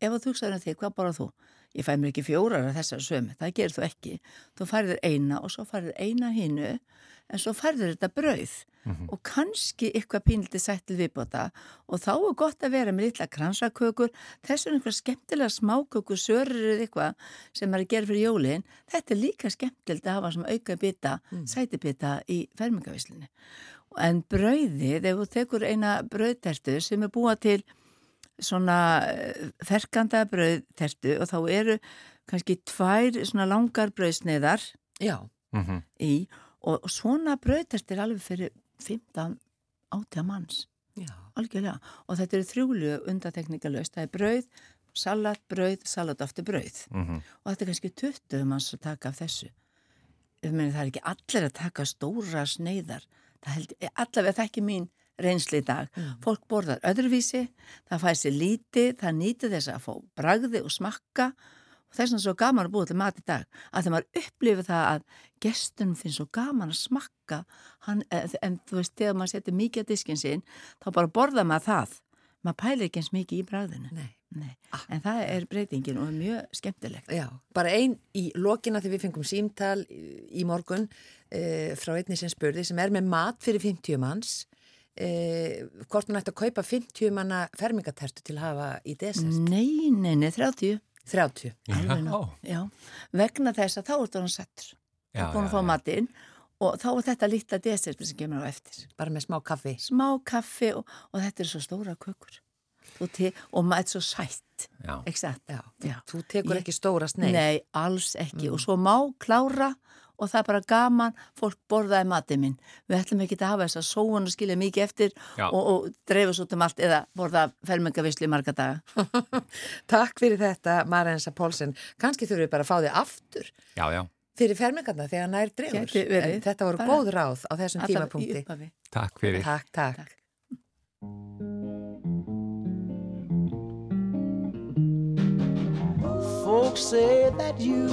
ef þú hugsaður um því, hvað bara þú? Ég fæ mér ekki fjórar af þessar sömu, það gerir þú ekki. Þú færður eina og svo færður eina hinnu en svo færður þetta brauð og kannski eitthvað pínlítið sætt til viðbóta og þá er gott að vera með litla kransakökur, þess vegna einhver skemmtilega smákökur, sörur eða eitthvað sem er að gera fyrir jólin, þetta er líka skemmtilegt að hafa sem auka bita, mm. sæti bita í fermingavislinu. En brauðið, ef þú tekur eina brauðtertu sem er búa til svona eh, ferkanda brauðtertu og þá eru kannski tvær svona langar brauðsneiðar Já. Mm í og svona brauðtertu er alveg fyrir 15 átja manns. Já. algjörlega. Og þetta eru þrjúlu undateknikalöst það er brauð, salat, brauð, salat aftur brauð. -hmm. og þetta er kannski 20 manns að taka af þessu. Meina það er ekki allir að taka stóra sneiðar. Held, allavega það ekki mín reynsli í dag. Fólk borðar öðruvísi, það fæði sér lítið, það nýti þess að fá bragði og smakka og þess vegna er svo gaman að búa til mat í dag. Að þegar maður upplifir það að gestunum finnst svo gaman að smakka, hann, en, en þú veist, þegar maður setur mikið að diskin sinn, þá bara borða maður það. Maður pælir ekki eins mikið í bragðinu. Nei. Nei. En það er breytingin og er mjög skemmtilegt. Já, bara ein í lokina þegar við fengum símtal í morgun e, frá einni sem spurði sem er með mat fyrir 50 manns e, hvort hún ætti að kaupa 50 manna fermingatertu til að hafa í desert Nei, nei, nei, 30. 30 Alveg nóg. Já, vegna þess að þá er það settur. Já, Já, búin já, að fá já. matinn og þá er þetta lítla desertið sem kemur á eftir. bara með smá kaffi Smá kaffi og, og þetta er svo stóra kökur. Og, te, og maður er svo sætt. Satt? Já, Já. þú tekur Ég- ekki stóra sneið Nei, alls ekki. Og svo má klára og það er bara gaman, fólk borðaði matið minn. Við ætlum ekki að hafa þess að sóun og skilja mikið eftir Já. og, og dreifast út um allt eða borða fermingavisli marga daga. Takk fyrir þetta Marensa Pólsen kannski þurfum við bara að fá þig aftur Já, já, fyrir fermingarna þegar Gæti verið. En þetta voru Bara- góð ráð á þessum tímapunkti takk fyrir. Takk, takk, Takk. Folks say that you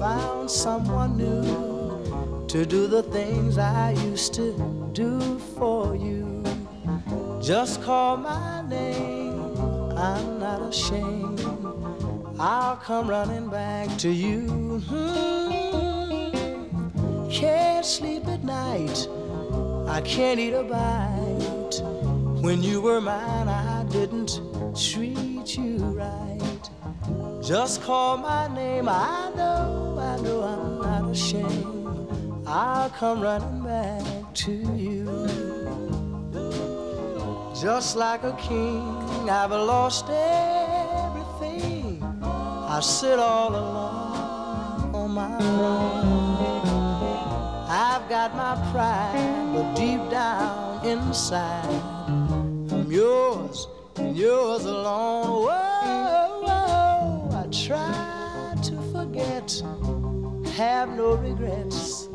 found someone new to do the things I used to do for you. Just call my name, I'm not ashamed. I'll come running back to you. Hmm. Can't sleep at night, I can't eat a bite. When you were mine, I didn't treat you right. Just call my name, I know, I know I'm not ashamed. I'll come running back to you. Just like a king, I've lost everything. I sit all alone on my throne. I've got my pride, but deep down inside, I'm yours and yours alone. Whoa, have no regrets.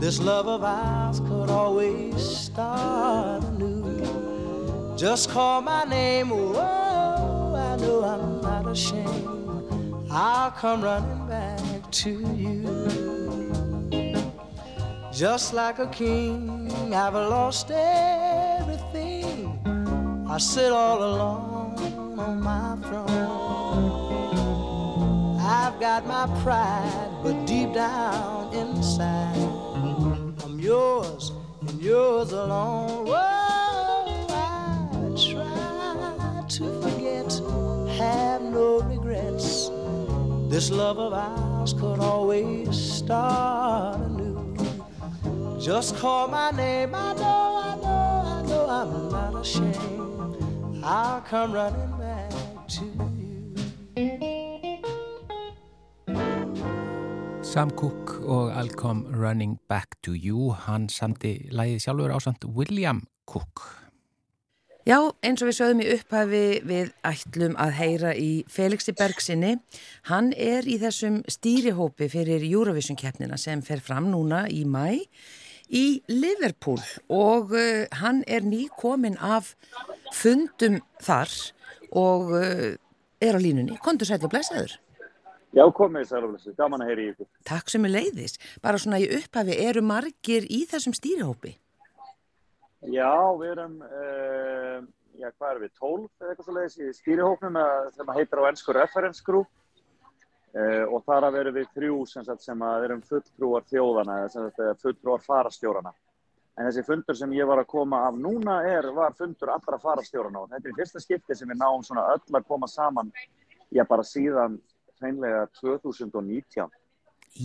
This love of ours could always start anew. Just call my name, whoa, I know I'm not ashamed. I'll come running back to you. Just like a king, I've lost everything. I sit all alone on my throne. I've got my pride, but deep down inside, I'm yours and yours alone. Whoa, I try to forget, have no regrets. This love of ours could always start anew. Just call my name, I know, I know, I know I'm not ashamed. I'll come running Sam Cooke og I'll come running back to you. Hann samti lægið sjálfur ásand William Cooke. Já, eins og við sögðum í upphafi við ætlum að heyra í Felixi Bergsinni. Hann er í þessum stýrihópi fyrir Eurovision keppnina sem fer fram núna í mæ í Liverpool og uh, hann er nýkomin af fundum þar og uh, er á línunni. Kondur sætt og blessaður. Já, komið sælumlessu, gaman að heyri í ykkur. Takk sem er leiðis. Bara svona í upphafi eru margir í þessum stýrihópi. Já, við erum, uh, já, hvað erum við, 12 eða eitthvað svo leiðis í stýrihóknum að- sem heitir á ennsku reference group uh, og þar að verum við þrjú sem, sagt, sem að erum fulltrúar þjóðana sagt, fulltrúar farastjórana. En þessi fundur sem ég var að koma af núna er, var fundur allra farastjórana og þetta er fyrsta skipti sem við náum svona öll að koma saman, já, bara síðan hreinlega 2019.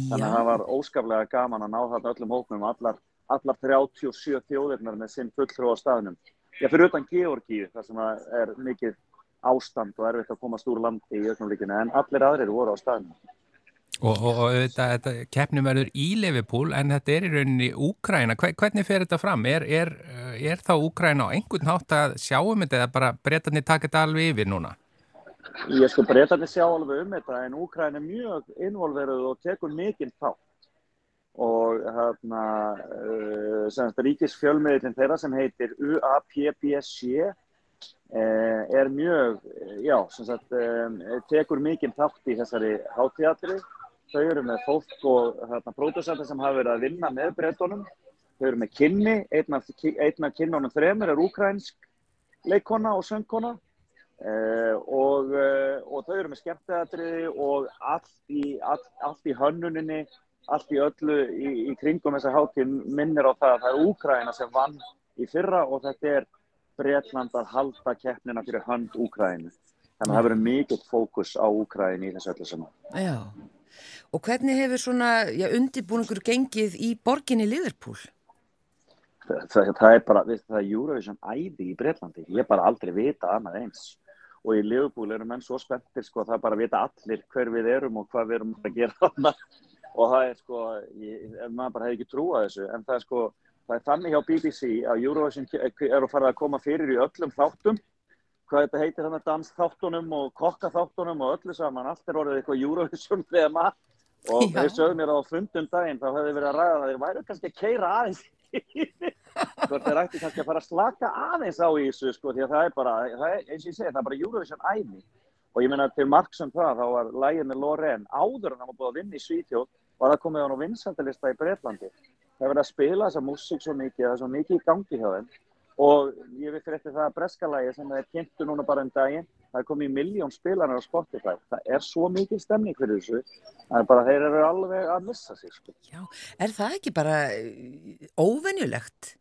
Þannig að það var óskaplega gaman að ná þarna öllum hóknum, allar, allar 37 þjóðirnar með sinn fulltrú á staðnum. Já, fyrir utan Georgíu, þar sem er mikið ástand og erfitt að komast úr landi í ögnumlíkinu, en allir aðrir voru á staðnum. Og, og, og þetta, þetta keppnum verður í Liverpool en þetta er í rauninni Úkraina. Hve- Hvernig fer þetta fram? Er, er, er þá Úkraina á einhvern hátt að sjáum þetta eða bara breytarnir taka þetta alveg yfir núna? Ég sko breytandi sjá alveg um þetta, en Úkræn er mjög involveruð og tekur mikinn þátt. og hérna uh, semst ríkisfjölmiðlinn þeirra sem heitir UAPBC eh, er mjög, eh, já, sem sagt, tekur mikinn þátt í þessari hátíðatri. Þau eru með fólk og hérna, pródusenta sem hafa verið að vinna með breytunum. Þau eru með kynni, einn af, kynnunum þremur er úkrænsk leikkona og söngkona uh, og, uh, og þau eru með skemmteatriði og allt í, allt, allt í hönnuninni, allt í öllu í, í kringum þessa hátíð minnir á það að það er Úkraina sem vann í fyrra og þetta er Bretland að halda keppnina fyrir hönd Úkraínu. Þannig að það verður mikill fókus á Úkraínu í þessu öllu saman. Já. Og hvernig hefur svona, já, undirbúningur gengið í borginni Liverpool? Það, það, það er bara, við, það er Eurovision æði í Bretlandi. Ég bara aldrei vita annað eins. Og í Liverpool eru menn svo spenntir, sko, það bara vita allir hver við erum og hvað við erum að gera þarna. Og það er sko, ég, maður bara hefði ekki trúað þessu, en það er sko, það er þannig hjá BBC að Eurovision eru farið að koma fyrir í öllum þáttum. Hvað þetta heitir þannig dansþáttunum og kokkaþáttunum og öllu saman allt er orðið eitthvað Eurovision og þeir sögðu mér að á fundum daginn þá hefði verið að ræða það þeir væru kannski að keira aðeins hvort þeir ætti kannski að fara að slaka aðeins á í þessu sko því að það er bara, það er, eins og ég segi, það er bara Eurovision æmi og ég meina til marks um það þá var lægið með Loreen áður en hann var búið að vinna í Svítjóð var það komið á hann á vinsættalista í Bretlandi. Það er verið að spila þessa músík svo mikið, það er svo mikið í gangi hjá þeim og ég við fyrir eftir það að breskalægi sem þeir kynntu núna bara um daginn það er komið miljón spilanar á Spotify það er svo mikið stemning fyrir þessu það er bara, þeir eru alveg að missa sig sko. Já, er það ekki bara eh, óvenjulegt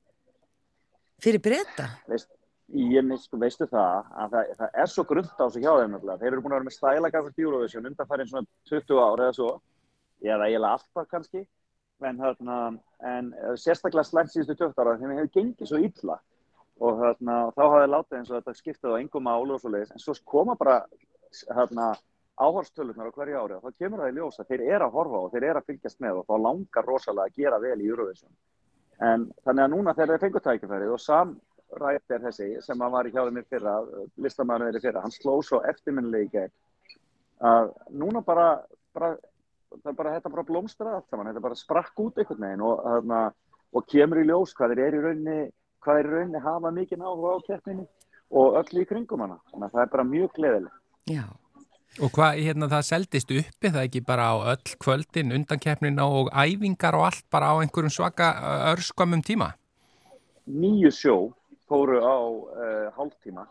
fyrir breyta? Veist, ég misku, veistu það að það, það er svo grunnt á sig hjá þeim þeir eru búin að vera með stæla gafur Eurovision undanfærin svona 20 ár eða svo eða eiginlega alltaf kannski en, en eh, sérstaklega slæmt síðustu 20 ára þeim hefur gengið svo illa og þarna, þá hafði látið eins og þetta skiptið á engum málu og svo leiðis en svo koma bara þarna, áhorstölunar á hverju ári og þá kemur það í ljós að þeir eru að horfa og þeir eru að fylgjast með og þá langar rosalega að gera vel í Eurovision. En þannig að núna þegar þeir fengur tækifærið og Sam Rætt er þessi sem hann var í hjá þeim í fyrra listamæður þeir í fyrra, hann sló svo eftirminnilegi í gegn að núna bara, bara það er bara þetta bara blómstrað allt saman, þetta bara sprakk út einhvern veginn og, þarna, og kemur í ljós hvað þeir eru í rauninni, hvað í rauninni hafa mikið áhuga á keppninni og öll í kringum hana, þannig að það er bara mjög gleðilegt. Já. Og hvað, hérna, það seldist uppi, það ekki bara á öll kvöldin, undankeppnina og æfingar og allt bara á einhverjum svaka örskamum tíma? Nýju sjó fóru á uh, hálftíma,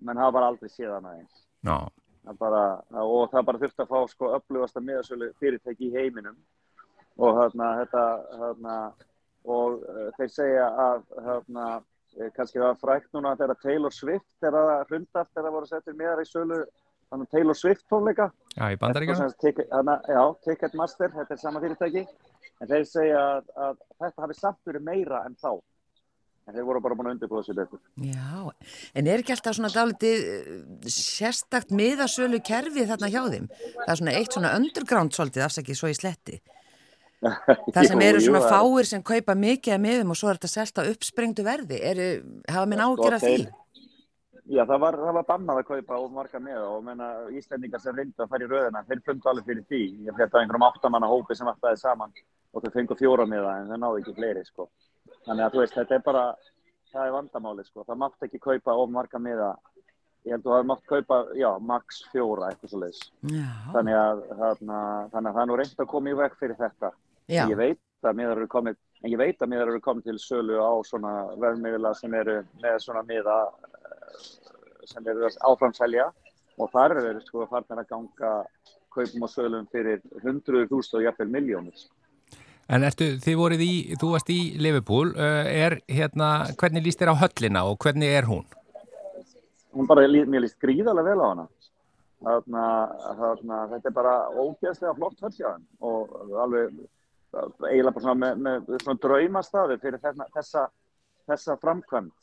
menn hafa bara aldrei séð hana eins. Já. Það bara, og það bara þurfti að fá sko upplifasta miðasölu fyrirtæki í heiminum og þarna, þetta, þarna, og uh, þeir segja að þarna, eh, kannski það var frækt núna þegar Taylor Swift er að hrunda þegar það voru settir miðar í sölu þannig Taylor Swift tónleika Já, í bandaríkjum. Já, Ticketmaster, þetta er sama fyrirtæki en þeir segja að, að þetta hafi samt verið meira en þá en þeir voru bara búin að undirbúða sér betur Já, en er ekki alltaf svona dálítið eh, sérstakt miðasölu kerfið þarna hjá þeim? Það er svona eitt svona underground svolítið afsakið svo í sletti. Það sem eru svona er- fáir sem kaupa mikið að miðum og svo er þetta selta uppsprengdu verði. Eru, hafa minn ágjör af því? Já, það var, var bannað að kaupa og marga með og menna Íslendingar sem reyndu að fara í röðina, þeir fundu alveg fyrir því. Ég fætti á einhverjum áttamanna hópi sem alltaf saman og þau fengu fjóra með það en það náðu ekki fleiri sko. Þannig að þú veist, þetta er bara, það er vandamáli sko. Það mátt ekki kaupa of marga með það. Ég held að það mátt kaupa, já, max fjóra eitthvað svo leiðis. Þannig að, þannig að það er nú reynd að koma í veg fyrir þetta. Ég veit að miðar eru komið, en ég veit að miðar eru komið til sölu á svona vefmiðla sem eru með svona miða eh, sem eru að áframselja og þar eru sko farnir að ganga kaupum og sölum fyrir hundruður þúsund og jafnvel miljónir. En ertu, þið voruð í, þú varst í Liverpool, uh, er hérna, hvernig líst þér á höllina og hvernig er hún? Hún bara, mér líst gríðarlega vel á hana. Þarna, þarna, þetta er bara ógeðslega flott höll hjá þeim og alveg eiginlega bara svona með, með svona draumastafi fyrir þessa, þessa, þessa framkvæmd.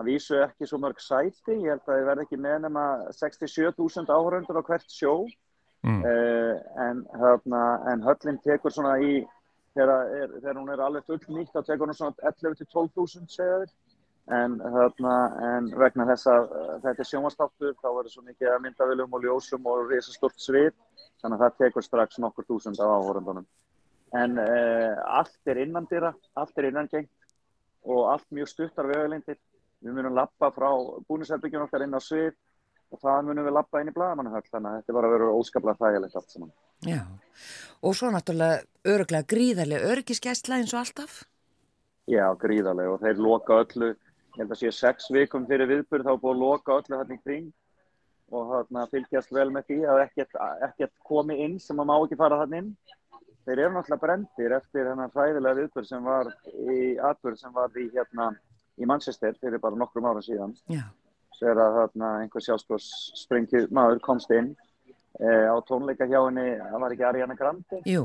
Að vísu ekki svo mörg sæti, ég held að þið verði ekki með nema 67.000 áhörundur á hvert sjó Mm. uh, en, þarna, en höllin tekur svona í, þegar, er, þegar hún er alveg full nýtt, þá tekur hún svona 11-12.000 segja þeir. En, þarna, en vegna þess að uh, þetta er sjónvastáttur, þá verður svo mikið að myndavillum og ljósum og risastort svið, þannig að það tekur strax nokkur þúsund af áhörundunum. En uh, allt er innandýra, allt er innangengt og allt mjög stuttar vegalindir. Við munum lappa frá búnisherbyggjum okkar inn á svið og það munum við lappa inn í blagamannahöll, þannig að þetta var að vera óskaplega þægilegt allt saman. Já, og svo náttúrulega öruglega gríðarlega örgiskæsla eins og alltaf. Já, gríðarlega og þeir loka öllu, ég held að séu sex vikum fyrir viðbyrð þá búið að loka öllu hérna í kring og þarna fylgjast vel með því að ekkert, ekkert komi inn sem að má ekki fara þarna inn. Þeir eru náttúrulega brendir eftir hennar hræðilega viðbyrð sem var í atbyrð sem var í hérna í Manchester fyrir bara nokkrum ára síðan. Já, Sér að þarna einhver sjálfsbjörns sprengju maður komst inn eh, á tónleika hjá henni, það var ekki Ariana Grande. jú,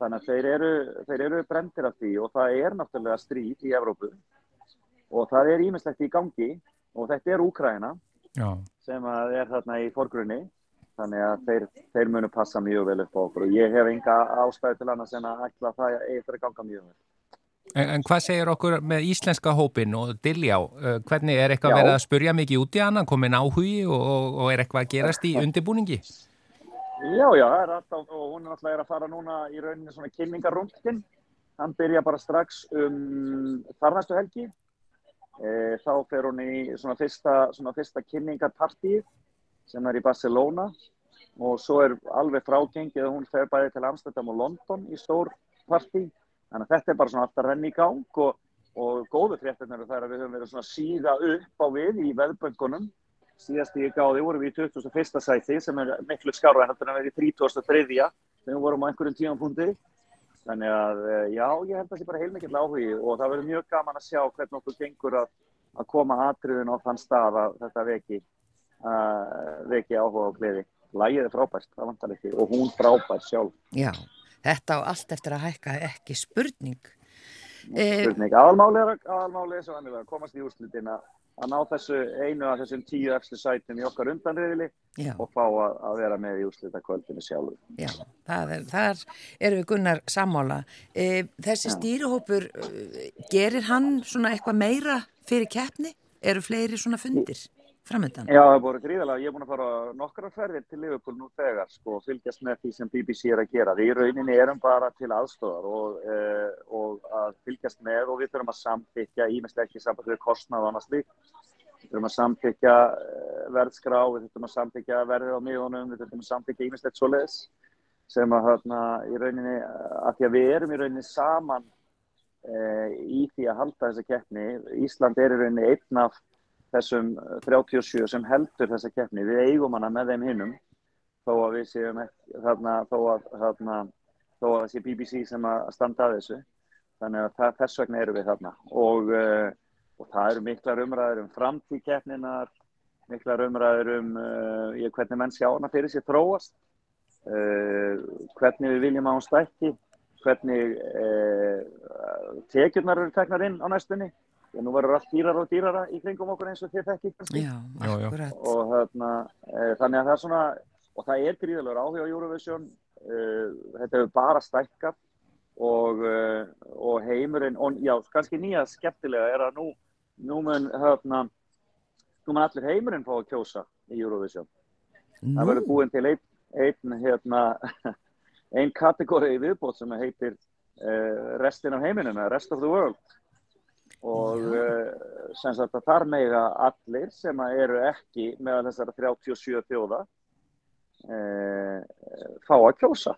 Þannig að þeir eru, þeir eru brendir af því og það er náttúrulega stríð í Evrópu og það er ímislegt í gangi og þetta er Úkraina Já. sem að er þarna í forgrunni þannig að þeir, þeir munu passa mjög vel upp á okkur og ég hef enga ástæðu til annars en að ætla að það fyrir að ganga mjög vel. En, en hvað segir okkur með íslenska hópin og Diljá? Uh, hvernig er eitthvað verið að spurja mikið út í hana, komin áhugi og, og, og er eitthvað að gerast í undirbúningi? Já, já, það er alltaf og hún er alltaf að fara núna í rauninni svona kynningarrundin. Hann byrja bara strax um þarnastu helgi. E, þá fer hún í svona fyrsta, svona fyrsta kynningarpartíð sem er í Barcelona og svo er alveg frágengið að hún fer bæði til Amsterdam og London í stór partí. Þannig að þetta er bara svona alltaf renn í gang og, og góðu fréttirnir eru þær að við höfum verið svona síða upp á við í veðböngunum. Síðast ég gáði vorum við í 21. sæti sem er miklu skára en þetta er verið í 33. þegar við vorum á einhverjum tímanfundi. Þannig að eh, já, ég held að það sé bara heilmikill áhugi og það verður mjög gaman að sjá hvernig okkur gengur að, að koma atriðin á þann stað að þetta veki, uh, veki áhuga og gleði. Lægið er frábært, það vantar ekki og hún frábært sjálf. já, þetta á allt eftir að hækka ekki spurning. Eh, Spurning, aðalmáli er, aðalmáli er svo annilega að komast í úrslitin að að ná þessu einu af þessum tíu eftir sætum í okkar undanriðili og fá að, að vera með í úrslita kvöldinu sjálfur. já, það er, þar erum við Gunnar sammála. Eh, þessi stýrihópur, eh, gerir hann svona eitthvað meira fyrir keppni? Eru fleiri svona fundir framöndan? Já, það er búin gríðalega. Ég er búin að fara nokkra ferðir til Liverpool nú þegar sko, fylgjast með því sem BBC er að gera. Við í rauninni erum bara til aðstofar og, uh, og að fylgjast með og við þurfum að samþykja, ímest ekki samband við kostnað og annars líkt. Við þurfum að samþykja uh, verðskrá, við þurfum að samþykja verðið á miðunum, við þurfum að samþykja ímest eitt svoleiðis sem að hérna í rauninni, að því að við erum í rauninni saman uh, í því að halda þessa keppni. Ísland er í rauninni einn af þessum 37 sem heldur þessa keppni. Við eigum hana með þeim hinnum þó að við séum ekki, þarna, þó að, þarna, þó að sé BBC sem að standa að þessu. Þannig að það, þess vegna eru við þarna og, uh, og það eru miklar umræður um framtíð keppninar, miklar umræður um uh, hvernig menn sjá hana fyrir sér þróast, uh, hvernig við viljum að hún stækki, hvernig uh, tekjurnar eru teknar inn á næstunni. Og nú verður allt dýrar og dýrara í kringum okkur eins og þið þekki kannski. Já, akkurat. Og þarna, e, þannig að það er svona, og það er gríðalegur áhuga á Eurovision, e, þetta hefur bara stækkað og, e, og heimurinn, og já, kannski nýja skemmtilega er að nú, nú mun, þarna, nú mun allir heimurinn fá að kjósa í Eurovision. Það verður búin til einn, einn, hérna, einn kategóri í viðbót sem heitir e, restin af heiminum, eða rest of the world og uh, sem sagt að þar mega allir sem eru ekki meðal þessara 37 þjóða uh, fá að kjósa.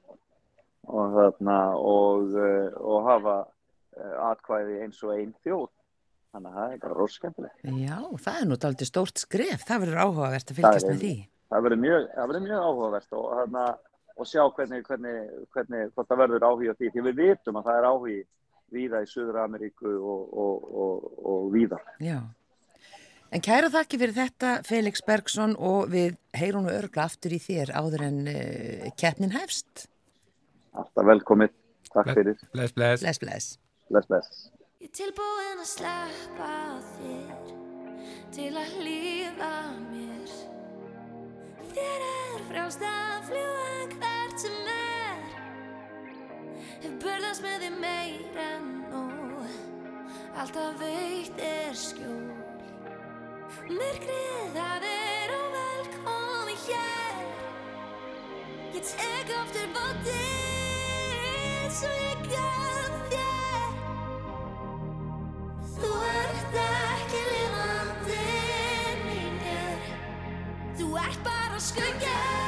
Og, þarna, og, uh, og hafa uh, atkvæði eins og einn þjóð. Þannig að það er bara roskendilegt Já, það er nú aldrei stórt skref. Það verður áhugavert að fylgjast er- með því. það verður mjög, mjög áhugavert og, þarna, og sjá hvernig, hvernig, hvernig hvort það verður áhuga því. Því við vitum að það er áhugi víða í Suður Ameríku og, og, og, og víða Já. En kæra þakki fyrir þetta, Felix Bergson, og við heyrum nú örgla aftur í þér áður en uh, keppnin hefst. alltaf velkomið, takk fyrir Bless, bless. Bless, bless. bless, bless Ég tilbúin að sleppa þér til að hlýða mér Þér er frjálst að fljúa hvert sem er Hef burðast með þig meira nú. Alltaf veikt er skjól. Myrkrið að þér og velkomi hér. Ég tek oftur bótið Svo ég gaf þér. Þú ert ekki lifandi mér Þú ert bara sköngjað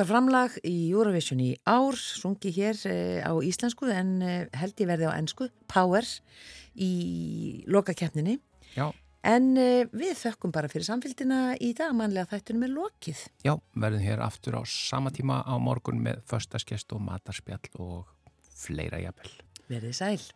Okkar framlag í Eurovision í ár, sungi hér eh, á íslensku en eh, held ég verði á ennsku, Power, í lokakeppninni. Já. En eh, við þökkum bara fyrir samfélgina í dag, mannlega þættunum er lokið. Já, verðum hér aftur á sama tíma á morgun með förstaskest og matarspjall og fleira jafnvel. Verðið sæl.